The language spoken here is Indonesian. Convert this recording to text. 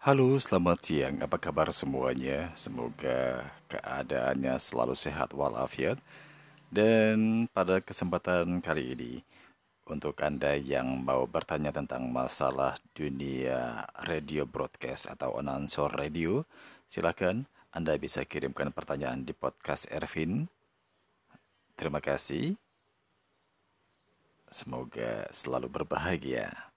Halo, selamat siang. Apa kabar semuanya? Semoga keadaannya selalu sehat walafiat. Dan pada kesempatan kali ini, untuk Anda yang mau bertanya tentang masalah dunia radio broadcast atau announcer radio, silakan Anda bisa kirimkan pertanyaan di podcast Ervin. Terima kasih. Semoga selalu berbahagia.